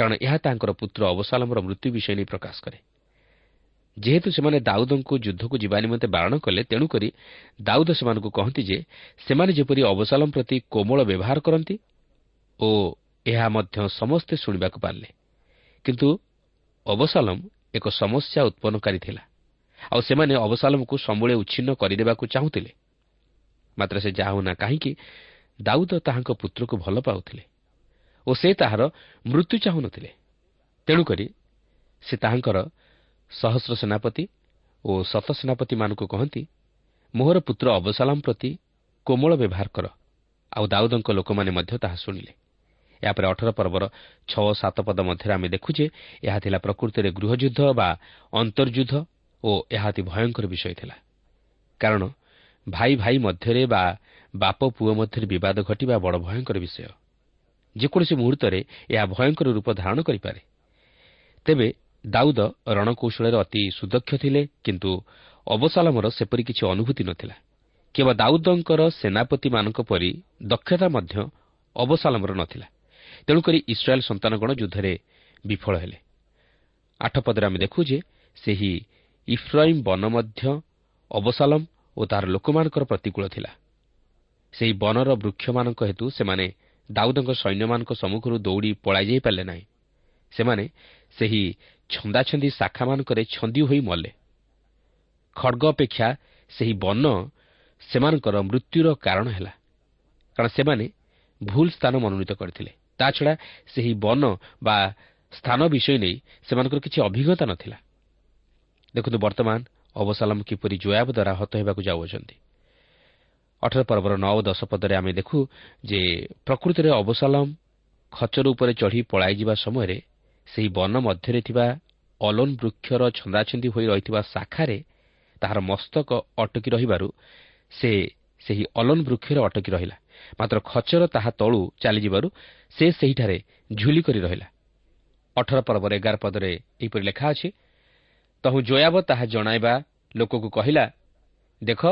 କାରଣ ଏହା ତାଙ୍କର ପୁତ୍ର ଅବସାଲମର ମୃତ୍ୟୁ ବିଷୟ ନେଇ ପ୍ରକାଶ କରେ। ଯେହେତୁ ସେମାନେ ଦାଉଦଙ୍କୁ ଯୁଦ୍ଧକୁ ଯିବା ନିମନ୍ତେ ବାରଣ କଲେ ତେଣୁକରି ଦାଉଦ ସେମାନଙ୍କୁ କହନ୍ତି ଯେ ସେମାନେ ଯେପରି ଅବସାଲମ ପ୍ରତି କୋମଳ ବ୍ୟବହାର କରନ୍ତି ଓ ଏହା ମଧ୍ୟ ସମସ୍ତେ ଶୁଣିବାକୁ ପାରିଲେ କିନ୍ତୁ ଅବସାଲମ ଏକ ସମସ୍ୟା ଉତ୍ପନ୍ନକାରୀ ଥିଲା। ଆଉ ସେମାନେ ଅବସାଲମକୁ ସମୂଳେ ଉଚ୍ଛିନ୍ନ କରିଦେବାକୁ ଚାହୁଁଥିଲେ। ମାତ୍ର ସେ ଯାହା ହେଉନା କାହିଁକି ଦାଉଦ ତାହାଙ୍କ ପୁତ୍ରକୁ ଭଲ ପାଉଥିଲେ। ଓ ସେ ତାହାର ମୃତ୍ୟୁ ଚାହୁଁନଥିଲେ। ତେଣୁକରି ସେ ତାହାଙ୍କର ସହସ୍ର ସେନାପତି ଓ ଶତ ସେନାପତିମାନଙ୍କୁ କହନ୍ତି ମୋହର ପୁତ୍ର ଅବସାଲାମ ପ୍ରତି କୋମଳ ବ୍ୟବହାର କର। ଆଉ ଦାଉଦଙ୍କ ଲୋକମାନେ ମଧ୍ୟ ତାହା ଶୁଣିଲେ ଏହାପରେ ଅଠର ପର୍ବର ଛଅ ସାତ ପଦ ମଧ୍ୟରେ ଆମେ ଦେଖୁ ଯେ ଏହା ଥିଲା ପ୍ରକୃତିରେ ଗୃହଯୁଦ୍ଧ ବା ଅନ୍ତର୍ଯୁଦ୍ଧ ଓ ଏହା ଅତି ଭୟଙ୍କର ବିଷୟ ଥିଲା। କାରଣ ଭାଇ ଭାଇ ମଧ୍ୟରେ ବା ବାପ ପୁଅ ମଧ୍ୟରେ ବିବାଦ ଘଟିବା ବଡ଼ ଭୟଙ୍କର ବିଷୟ। ଯେକୌଣସି ମୁହୂର୍ତ୍ତରେ ଏହା ଭୟଙ୍କର ରୂପ ଧାରଣ କରିପାରେ। ତେବେ ଦାଉଦ ରଣକୌଶଳରେ ଅତି ସୁଦକ୍ଷ ଥିଲେ କିନ୍ତୁ ଅବସାଲମର ସେପରି କିଛି ଅନୁଭୂତି ନଥିଲା। କିମ୍ବା ଦାଉଦଙ୍କର ସେନାପତିମାନଙ୍କ ପରି ଦକ୍ଷତା ମଧ୍ୟ ଅବସାଲମର ନଥିଲା। ତେଣୁକରି ଇସ୍ରାଏଲ୍ ସନ୍ତାନଗଣ ଯୁଦ୍ଧରେ ବିଫଳ ହେଲେ। ଆଠ ପଦରେ ଆମେ ଦେଖୁ ଯେ ସେହି ଇଫ୍ରାଇମ୍ ବନ ମଧ୍ୟ ଅବସାଲମ ଓ ତାହାର ଲୋକମାନଙ୍କର ପ୍ରତିକୂଳ ଥିଲା। ସେହି ବନର ବୃକ୍ଷମାନଙ୍କ ହେତୁ ସେମାନେ ଦାଉଦଙ୍କ ସୈନ୍ୟମାନଙ୍କ ସମ୍ମୁଖରୁ ଦୌଡ଼ି ପଳାଇଯାଇ ପାରିଲେ ନାହିଁ। ସେମାନେ ସେହି ଛନ୍ଦାଛନ୍ଦି ଶାଖାମାନଙ୍କରେ ଛନ୍ଦି ହୋଇ ମଲେ। ଖଡ଼ଗ ଅପେକ୍ଷା ସେହି ବନ ସେମାନଙ୍କର ମୃତ୍ୟୁର କାରଣ ହେଲା। କାରଣ ସେମାନେ ଭୁଲ ସ୍ଥାନ ମନୋନୀତ କରିଥିଲେ। ତାଛଡ଼ା ସେହି ବନ ବା ସ୍ଥାନ ବିଷୟ ନେଇ ସେମାନଙ୍କର କିଛି ଅଭିଜ୍ଞତା ନଥିଲା। ଦେଖନ୍ତୁ ବର୍ତ୍ତମାନ ଅବସାଲମ କିପରି ଜୟାବ ଦ୍ୱାରା ହତ ହେବାକୁ ଯାଉଅଛନ୍ତି। ଅଠର ପର୍ବର ନଅ ଓ ଦଶ ପଦରେ ଆମେ ଦେଖୁ ଯେ ପ୍ରକୃତିରେ ଅବସାଲମ ଖଚର ଉପରେ ଚଢ଼ି ପଳାଇଯିବା ସମୟରେ ସେହି ବନ ମଧ୍ୟରେ ଥିବା ଅଲୋନ ବୃକ୍ଷର ଛନ୍ଦାଛନ୍ଦି ହୋଇ ରହିଥିବା ଶାଖାରେ ତାହାର ମସ୍ତକ ଅଟକି ରହିବାରୁ ସେ ସେହି ଅଲୋନ ବୃକ୍ଷରେ ଅଟକି ରହିଲା। ମାତ୍ର ଖଚର ତାହା ତଳୁ ଚାଲିଯିବାରୁ ସେ ସେହିଠାରେ ଝୁଲି କରି ରହିଲା। ଅଠର ପର୍ବର ଏଗାର ପଦରେ ଏହିପରି ଲେଖା ଅଛି ତହୁ ଜୟାବ ତାହା ଜଣାଇବା ଲୋକକୁ କହିଲା ଦେଖ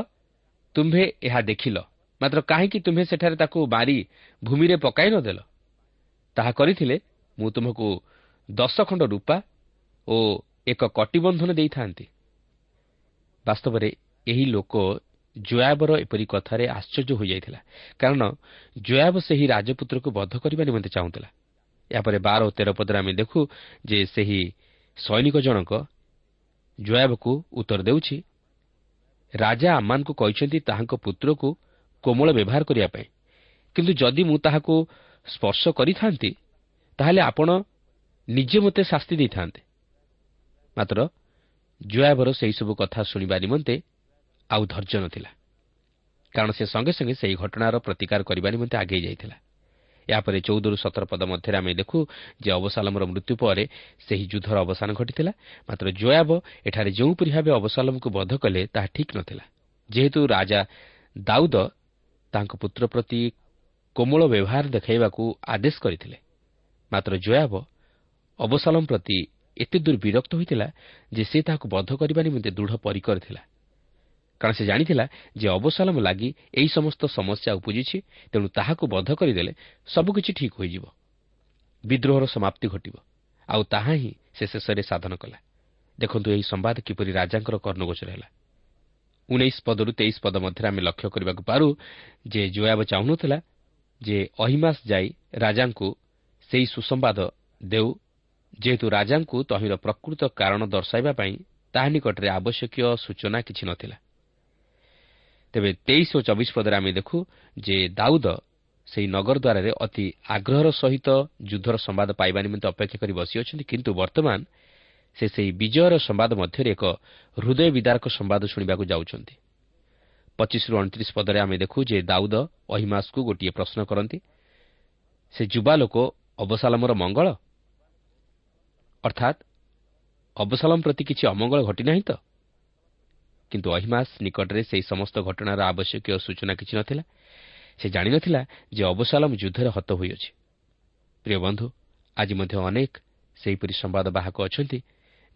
ତୁମ୍ଭେ ଏହା ଦେଖିଲ ମାତ୍ର କାହିଁକି ତୁମ୍ଭେ ସେଠାରେ ତାକୁ ମାରି ଭୂମିରେ ପକାଇ ନ ଦେଲ? ତାହା କରିଥିଲେ ମୁଁ ତୁମକୁ ଦଶ ଖଣ୍ଡ ରୂପା ଓ ଏକ କଟିବନ୍ଧନ ଦେଇଥାନ୍ତି। ବାସ୍ତବରେ ଏହି ଲୋକ ଜୟାବର ଏପରି କଥାରେ ଆଶ୍ଚର୍ଯ୍ୟ ହୋଇଯାଇଥିଲା କାରଣ ଜୟାବ ସେହି ରାଜପୁତ୍ରକୁ ବଦ୍ଧ କରିବା ନିମନ୍ତେ ଚାହୁଁଥିଲା। ଏହାପରେ ବାର ଓ ତେର ପଦରେ ଆମେ ଦେଖୁ ଯେ ସେହି ସୈନିକ ଜଣକ ଜୟାବକୁ ଉତ୍ତର ଦେଉଛି ରାଜା ଆମମାନଙ୍କୁ କହିଛନ୍ତି ତାହାଙ୍କ ପୁତ୍ରକୁ କୋମଳ ବ୍ୟବହାର କରିବା ପାଇଁ। କିନ୍ତୁ ଯଦି ମୁଁ ତାହାକୁ ସ୍ପର୍ଶ କରିଥାନ୍ତି ତାହେଲେ ଆପଣ ନିଜେ ମୋତେ ଶାସ୍ତି ଦେଇଥାନ୍ତେ। ମାତ୍ର ଜୟାବର ସେହିସବୁ କଥା ଶୁଣିବା ନିମନ୍ତେ ଆଉ ଧୈର୍ଯ୍ୟ ନଥିଲା। କାରଣ ସେ ସଙ୍ଗେ ସଙ୍ଗେ ସେହି ଘଟଣାର ପ୍ରତିକାର କରିବା ନିମନ୍ତେ ଆଗେଇ ଯାଇଥିଲା। ଏହାପରେ ଚଉଦରୁ ସତର ପଦ ମଧ୍ୟରେ ଆମେ ଦେଖୁ ଯେ ଅବସାଲମର ମୃତ୍ୟୁ ପରେ ସେହି ଯୁଦ୍ଧର ଅବସାନ ଘଟିଥିଲା। ମାତ୍ର ଜୟାବ ଏଠାରେ ଯେଉଁପରି ଭାବେ ଅବସାଲମକୁ ବଧ କଲେ ତାହା ଠିକ୍ ନଥିଲା। ଯେହେତୁ ରାଜା ଦାଉଦ ତାଙ୍କ ପୁତ୍ର ପ୍ରତି କୋମଳ ବ୍ୟବହାର ଦେଖାଇବାକୁ ଆଦେଶ କରିଥିଲେ। ମାତ୍ର ଜୟାବ ଅବସାଲମ ପ୍ରତି ଏତେ ଦୂର ବିରକ୍ତ ହୋଇଥିଲା ଯେ ସେ ତାହାକୁ ବଧ କରିବା ନିମନ୍ତେ ଦୃଢ଼ ପରିକର ଥିଲା। କାରଣ ସେ ଜାଣିଥିଲା ଯେ ଅବସାଲମ ଲାଗି ଏହି ସମସ୍ତ ସମସ୍ୟା ଉପୁଜିଛି ତେଣୁ ତାହାକୁ ବଧ କରିଦେଲେ ସବୁକିଛି ଠିକ୍ ହୋଇଯିବ। ବିଦ୍ରୋହର ସମାପ୍ତି ଘଟିବ। ଆଉ ତାହା ହିଁ ସେ ଶେଷରେ ସାଧନ କଲା। ଦେଖନ୍ତୁ ଏହି ସମ୍ବାଦ କିପରି ରାଜାଙ୍କର କର୍ଣ୍ଣଗୋଚର ହେଲା। ଉଣେଇଶ ପଦରୁ ତେଇଶ ପଦ ମଧ୍ୟରେ ଆମେ ଲକ୍ଷ୍ୟ କରିବାକୁ ପାରୁ ଯେ ଜୟାବ ଚାହୁଁନଥିଲା ଯେ ଅହିମାସ ଯାଇ ରାଜାଙ୍କୁ ସେହି ସୁସମ୍ବାଦ ଦେଉ। ଯେହେତୁ ରାଜାଙ୍କୁ ତହିଁର ପ୍ରକୃତ କାରଣ ଦର୍ଶାଇବା ପାଇଁ ତାହା ନିକଟରେ ଆବଶ୍ୟକୀୟ ସୂଚନା କିଛି ନଥିଲା। ତେବେ ତେଇଶ ଓ ଚବିଶ ପଦରେ ଆମେ ଦେଖୁ ଯେ ଦାଉଦ ସେହି ନଗର ଦ୍ୱାରରେ ଅତି ଆଗ୍ରହର ସହିତ ଯୁଦ୍ଧର ସମ୍ବାଦ ପାଇବା ନିମନ୍ତେ ଅପେକ୍ଷା କରି ବସିଅଛନ୍ତି କିନ୍ତୁ ବର୍ତ୍ତମାନ ସେ ସେହି ବିଜୟର ସମ୍ବାଦ ମଧ୍ୟରେ ଏକ ହୃଦୟ ବିଦାରକ ସମ୍ବାଦ ଶୁଣିବାକୁ ଯାଉଛନ୍ତି। ପଚିଶରୁ ଅଣତିରିଶ ପଦରେ ଆମେ ଦେଖୁ ଯେ ଦାଉଦ ଅହିମାସକୁ ଗୋଟିଏ ପ୍ରଶ୍ନ କରନ୍ତି ସେ ଯୁବା ଲୋକ ଅବସାଲମର ମଙ୍ଗଳ? ଅର୍ଥାତ୍ ଅବସାଲମ ପ୍ରତି କିଛି ଅମଙ୍ଗଳ ଘଟିନାହିଁ ତ? କିନ୍ତୁ ଅହିମାସ ନିକଟରେ ସେହି ସମସ୍ତ ଘଟଣାର ଆବଶ୍ୟକୀୟ ସୂଚନା କିଛି ନଥିଲା ସେ ଜାଣିନଥିଲା ଯେ ଅବସାଲମ ଯୁଦ୍ଧରେ ହତ ହୋଇଅଛି ପ୍ରିୟ ବନ୍ଧୁ ଆଜି ମଧ୍ୟ ଅନେକ ସେହିପରି ସମ୍ବାଦ ବାହକ ଅଛନ୍ତି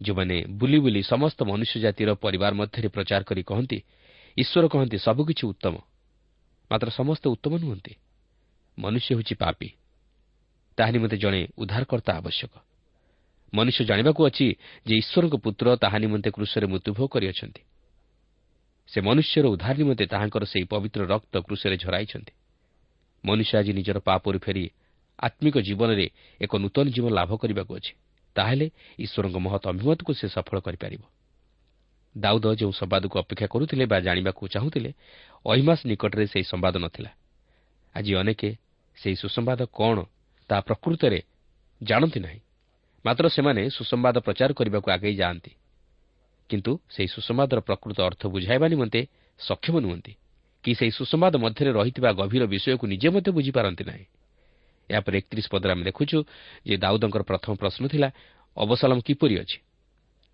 ଯେଉଁମାନେ ବୁଲି ବୁଲି ସମସ୍ତ ମନୁଷ୍ୟ ଜାତିର ପରିବାର ମଧ୍ୟରେ ପ୍ରଚାର କରି କହନ୍ତି ଈଶ୍ୱର କହନ୍ତି ସବୁକିଛି ଉତ୍ତମ ମାତ୍ର ସମସ୍ତେ ଉତ୍ତମ ନୁହନ୍ତି ମନୁଷ୍ୟ ହେଉଛି ପାପି ତାହା ନିମନ୍ତେ ଜଣେ ଉଦ୍ଧାରକର୍ତ୍ତା ଆବଶ୍ୟକ ମନୁଷ୍ୟ ଜାଣିବାକୁ ଅଛି ଯେ ଈଶ୍ୱରଙ୍କ ପୁତ୍ର ତାହା ନିମନ୍ତେ କୃଷରେ ମୃତ୍ୟୁଭୋଗ କରିଅଛନ୍ତି ସେ ମନୁଷ୍ୟର ଉଦ୍ଧାର ନିମନ୍ତେ ତାହାଙ୍କର ସେହି ପବିତ୍ର ରକ୍ତ କୃଷରେ ଝରାଇଛନ୍ତି। ମନୁଷ୍ୟ ଆଜି ନିଜର ପାପରୁ ଫେରି ଆତ୍ମିକ ଜୀବନରେ ଏକ ନୂତନ ଜୀବନ ଲାଭ କରିବାକୁ ଅଛି। ତାହେଲେ ଈଶ୍ୱରଙ୍କ ମହତ ଅଭିମତକୁ ସେ ସଫଳ କରିପାରିବ। ଦାଉଦ ଯେଉଁ ସମ୍ବାଦକୁ ଅପେକ୍ଷା କରୁଥିଲେ ବା ଜାଣିବାକୁ ଚାହୁଁଥିଲେ ଅହିମାସ ନିକଟରେ ସେହି ସମ୍ବାଦ ନଥିଲା। ଆଜି ଅନେକ ସେହି ସୁସମ୍ବାଦ କ'ଣ ତାହା ପ୍ରକୃତରେ ଜାଣନ୍ତି ନାହିଁ। ମାତ୍ର ସେମାନେ ସୁସମ୍ବାଦ ପ୍ରଚାର କରିବାକୁ ଆଗେଇ ଯାଆନ୍ତି। କିନ୍ତୁ ସେହି ସୁସମ୍ବାଦର ପ୍ରକୃତ ଅର୍ଥ ବୁଝାଇବା ନିମନ୍ତେ ସକ୍ଷମ ନୁହନ୍ତି କି ସେହି ସୁସମ୍ବାଦ ମଧ୍ୟରେ ରହିଥିବା ଗଭୀର ବିଷୟକୁ ନିଜେ ମଧ୍ୟ ବୁଝିପାରନ୍ତି ନାହିଁ। ଏହାପରେ ଏକତିରିଶ ପଦରେ ଆମେ ଦେଖୁଛୁ ଯେ ଦାଉଦଙ୍କର ପ୍ରଥମ ପ୍ରଶ୍ନ ଥିଲା ଅବସଲମ କିପରି ଅଛି?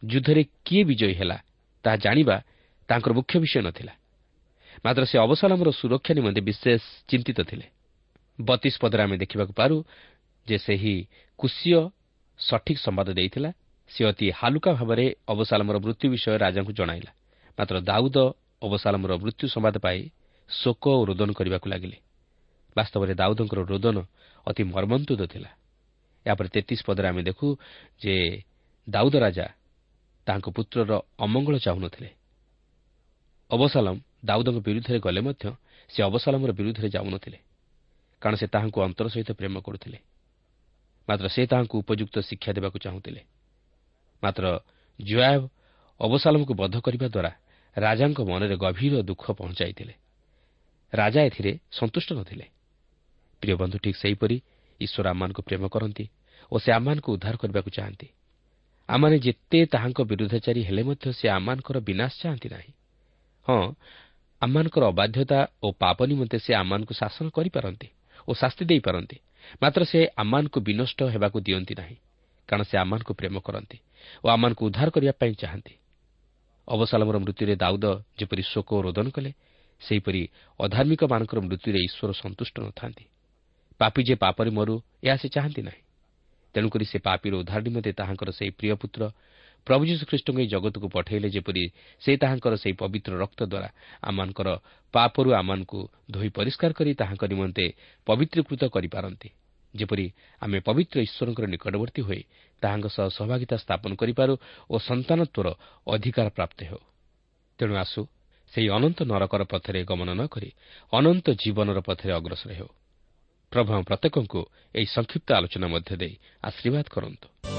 ଯୁଦ୍ଧରେ କିଏ ବିଜୟୀ ହେଲା ତାହା ଜାଣିବା ତାଙ୍କର ମୁଖ୍ୟ ବିଷୟ ନଥିଲା। ମାତ୍ର ସେ ଅବସଲମର ସୁରକ୍ଷା ନିମନ୍ତେ ବିଶେଷ ଚିନ୍ତିତ ଥିଲେ। ବତିଶ ପଦରେ ଆମେ ଦେଖିବାକୁ ପାରୁ ଯେ ସେହି କୁଶୀୟ ସଠିକ୍ ସମ୍ବାଦ ଦେଇଥିଲା ସେ ଅତି ହାଲୁକା ଭାବରେ ଅବସାଲମର ମୃତ୍ୟୁ ବିଷୟ ରାଜାଙ୍କୁ ଜଣାଇଲା। ମାତ୍ର ଦାଉଦ ଅବସାଲମର ମୃତ୍ୟୁ ସମ୍ବାଦ ପାଇ ଶୋକ ଓ ରୋଦନ କରିବାକୁ ଲାଗିଲେ। ବାସ୍ତବରେ ଦାଉଦଙ୍କର ରୋଦନ ଅତି ମର୍ମନ୍ତୁଦ ଥିଲା। ଏହାପରେ ତେତିଶ ପଦରେ ଆମେ ଦେଖୁ ଯେ ଦାଉଦ ରାଜା ତାଙ୍କ ପୁତ୍ରର ଅମଙ୍ଗଳ ଚାହୁଁନଥିଲେ। ଅବସାଲମ ଦାଉଦଙ୍କ ବିରୁଦ୍ଧରେ ଗଲେ ମଧ୍ୟ ସେ ଅବସାଲମର ବିରୁଦ୍ଧରେ ଯାଉନଥିଲେ। କାରଣ ସେ ତାହାଙ୍କୁ ଅନ୍ତର ସହିତ ପ୍ରେମ କରୁଥିଲେ। ମାତ୍ର ସେ ତାହାଙ୍କୁ ଉପଯୁକ୍ତ ଶିକ୍ଷା ଦେବାକୁ ଚାହୁଁଥିଲେ। ମାତ୍ର ଜୟାବ ଅବସାଲମକୁ ବଦ୍ଧ କରିବା ଦ୍ୱାରା ରାଜାଙ୍କ ମନରେ ଗଭୀର ଦୁଃଖ ପହଞ୍ଚାଇଥିଲେ। ରାଜା ଏଥିରେ ସନ୍ତୁଷ୍ଟ ନଥିଲେ। ପ୍ରିୟ ବନ୍ଧୁ ଠିକ୍ ସେହିପରି ଈଶ୍ୱର ଆମମାନଙ୍କୁ ପ୍ରେମ କରନ୍ତି ଓ ସେ ଆମମାନଙ୍କୁ ଉଦ୍ଧାର କରିବାକୁ ଚାହାନ୍ତି। ଆମମାନେ ଯେତେ ତାହାଙ୍କ ବିରୁଦ୍ଧଚାରୀ ହେଲେ ମଧ୍ୟ ସେ ଆମମାନଙ୍କର ବିନାଶ ଚାହାନ୍ତି ନାହିଁ। ହଁ ଆମମାନଙ୍କର ଅବାଧ୍ୟତା ଓ ପାପ ନିମନ୍ତେ ସେ ଆମମାନଙ୍କୁ ଶାସନ କରିପାରନ୍ତି ଓ ଶାସ୍ତି ଦେଇପାରନ୍ତି ମାତ୍ର ସେ ଆମମାନଙ୍କୁ ବିନଷ୍ଟ ହେବାକୁ ଦିଅନ୍ତି ନାହିଁ। କାରଣ ସେ ଆମମାନଙ୍କୁ ପ୍ରେମ କରନ୍ତି ଓ ଆମମାନଙ୍କୁ ଉଦ୍ଧାର କରିବା ପାଇଁ ଚାହାନ୍ତି। ଅବସାଲମର ମୃତ୍ୟୁରେ ଦାଉଦ ଯେପରି ଶୋକ ରୋଦନ କଲେ ସେହିପରି ଅଧାର୍ମିକମାନଙ୍କର ମୃତ୍ୟୁରେ ଈଶ୍ୱର ସନ୍ତୁଷ୍ଟ ନଥାନ୍ତି। ପାପି ଯେ ପାପରେ ମରୁ ଏହା ସେ ଚାହାନ୍ତି ନାହିଁ। ତେଣୁକରି ସେ ପାପିର ଉଦ୍ଧାର ନିମନ୍ତେ ତାହାଙ୍କର ସେହି ପ୍ରିୟ ପୁତ୍ର ପ୍ରଭୁ ଯୀଶୁଖ୍ରୀଷ୍ଟଙ୍କୁ ଏହି ଜଗତକୁ ପଠାଇଲେ ଯେପରି ସେ ତାହାଙ୍କର ସେହି ପବିତ୍ର ରକ୍ତ ଦ୍ୱାରା ଆମମାନଙ୍କର ପାପରୁ ଆମମାନଙ୍କୁ ଧୋଇ ପରିଷ୍କାର କରି ତାହାଙ୍କ ନିମନ୍ତେ ପବିତ୍ରୀକୃତ କରିପାରନ୍ତି। ଯେପରି ଆମେ ପବିତ୍ର ଈଶ୍ୱରଙ୍କର ନିକଟବର୍ତ୍ତୀ ହୋଇ ତାହାଙ୍କ ସହ ସହଭାଗିତା ସ୍ଥାପନ କରିପାରୁ ଓ ସନ୍ତାନତ୍ୱର ଅଧିକାର ପ୍ରାପ୍ତ ହେଉ। ତେଣୁ ଆସୁ ସେହି ଅନନ୍ତ ନରକର ପଥରେ ଗମନ ନ କରି ଅନନ୍ତ ଜୀବନର ପଥରେ ଅଗ୍ରସର ହେଉ। ପ୍ରଭୁ ପ୍ରତ୍ୟେକଙ୍କୁ ଏହି ସଂକ୍ଷିପ୍ତ ଆଲୋଚନା ମଧ୍ୟ ଦେଇ ଆଶୀର୍ବାଦ କରନ୍ତୁ।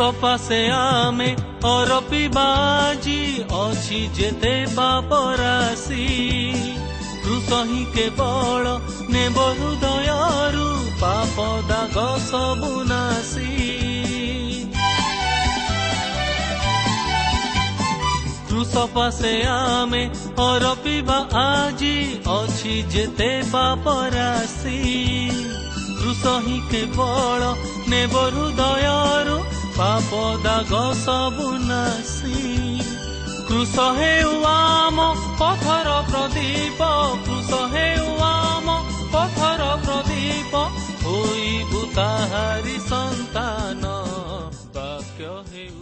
ସପାସେ ଆମେ ଅରପିବା ଆଜି ଅଛି ଯେତେ ପାପରାଶି କୃଷ ହିଁ କେବଳ ନେବ ହୃଦୟରୁ ପାପ ଦାଗ ସବୁ ନାଶି କୃଷ ପାଶେ ଆମେ ଅରପିବା ଆଜି ଅଛି ଯେତେ ପାପରାଶି କୃଷ ହିଁ କେବଳ ନେବ ହୃଦୟରୁ ପାପ ଦାଗ ସବୁ ନାସି କୃଷ ହେଉ ଆମ ପଥର ପ୍ରଦୀପ କୃଷ ହେଉ ଆମ ପଥର ପ୍ରଦୀପ। ହୋଇ ତାହାରି ସନ୍ତାନ ବାକ୍ୟ ହେଉ